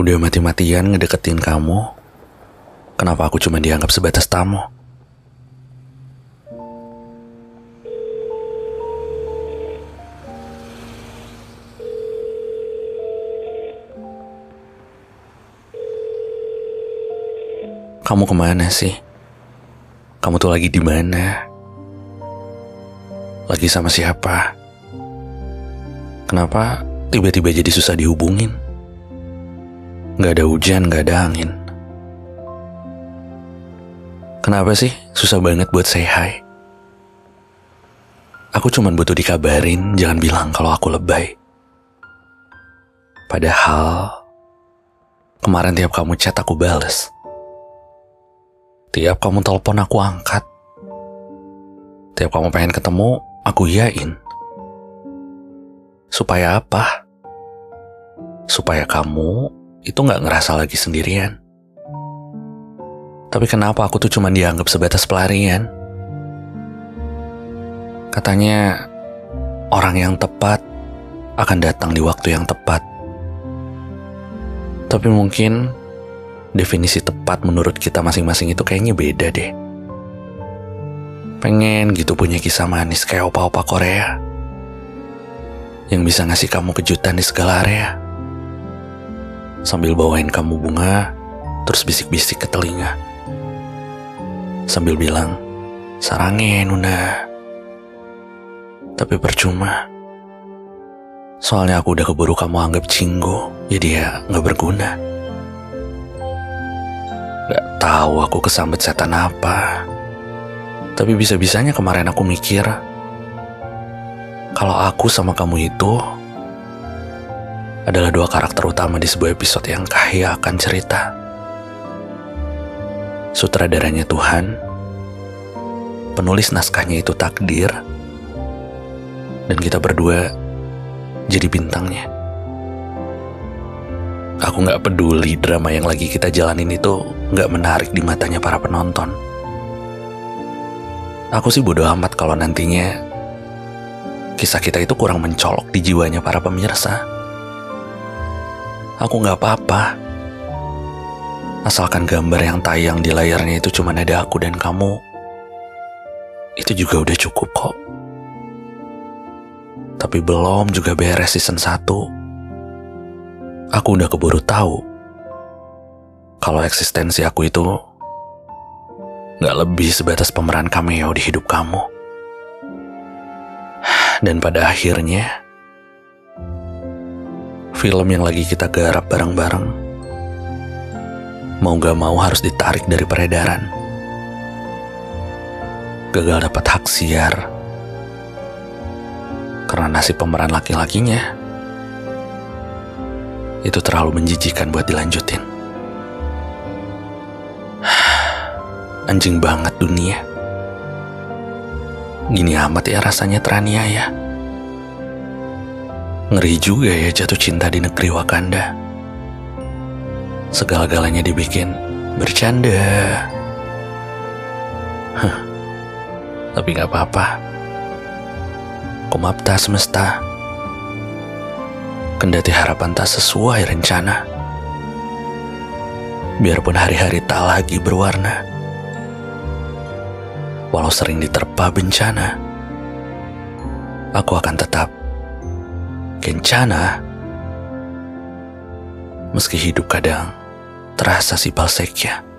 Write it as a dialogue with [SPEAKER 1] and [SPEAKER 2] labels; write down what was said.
[SPEAKER 1] Udah mati-matian ngedeketin kamu. Kenapa aku cuma dianggap sebatas tamu? Kamu ke mana sih? Kamu tuh lagi di mana? Lagi sama siapa? Kenapa tiba-tiba jadi susah dihubungin? Gak ada hujan, gak ada angin. Kenapa sih susah banget buat say hi? Aku cuman butuh dikabarin, jangan bilang kalau aku lebay. Padahal kemarin tiap kamu chat aku bales. Tiap kamu telepon aku angkat. Tiap kamu pengen ketemu, aku yain. Supaya apa? Supaya kamu itu nggak ngerasa lagi sendirian. Tapi kenapa aku tuh cuma dianggap sebatas pelarian? Katanya orang yang tepat akan datang di waktu yang tepat. Tapi mungkin definisi tepat menurut kita masing-masing itu kayaknya beda deh. Pengen gitu punya kisah manis kayak opa-opa Korea. Yang bisa ngasih kamu kejutan di segala area. Sambil bawain kamu bunga, terus bisik-bisik ke telinga. Sambil bilang, sarangnya Nuna. Tapi percuma. Soalnya aku udah keburu kamu anggap cinggo, jadi ya nggak berguna. Gak tahu aku kesambet setan apa. Tapi bisa-bisanya kemarin aku mikir, kalau aku sama kamu itu adalah dua karakter utama di sebuah episode yang kaya akan cerita. Sutradaranya Tuhan, penulis naskahnya itu takdir, dan kita berdua jadi bintangnya. Aku nggak peduli drama yang lagi kita jalanin itu nggak menarik di matanya para penonton. Aku sih bodoh amat kalau nantinya kisah kita itu kurang mencolok di jiwanya para pemirsa. Aku nggak apa-apa. Asalkan gambar yang tayang di layarnya itu cuma ada aku dan kamu. Itu juga udah cukup kok. Tapi belum juga beres season 1. Aku udah keburu tahu kalau eksistensi aku itu gak lebih sebatas pemeran cameo di hidup kamu. Dan pada akhirnya, film yang lagi kita garap bareng-bareng mau gak mau harus ditarik dari peredaran. Gagal dapat hak siar karena nasib pemeran laki-lakinya itu terlalu menjijikan buat dilanjutin. Anjing banget dunia. Gini amat ya rasanya teraniaya. Ngeri juga ya jatuh cinta di negeri Wakanda. Segala-galanya dibikin bercanda. Huh. Tapi gak apa-apa. Kumapta semesta kendati harapan tak sesuai rencana. Biarpun hari-hari tak lagi berwarna, walau sering diterpa bencana, aku akan tetap kencana. Meski hidup kadang terasa si balseknya.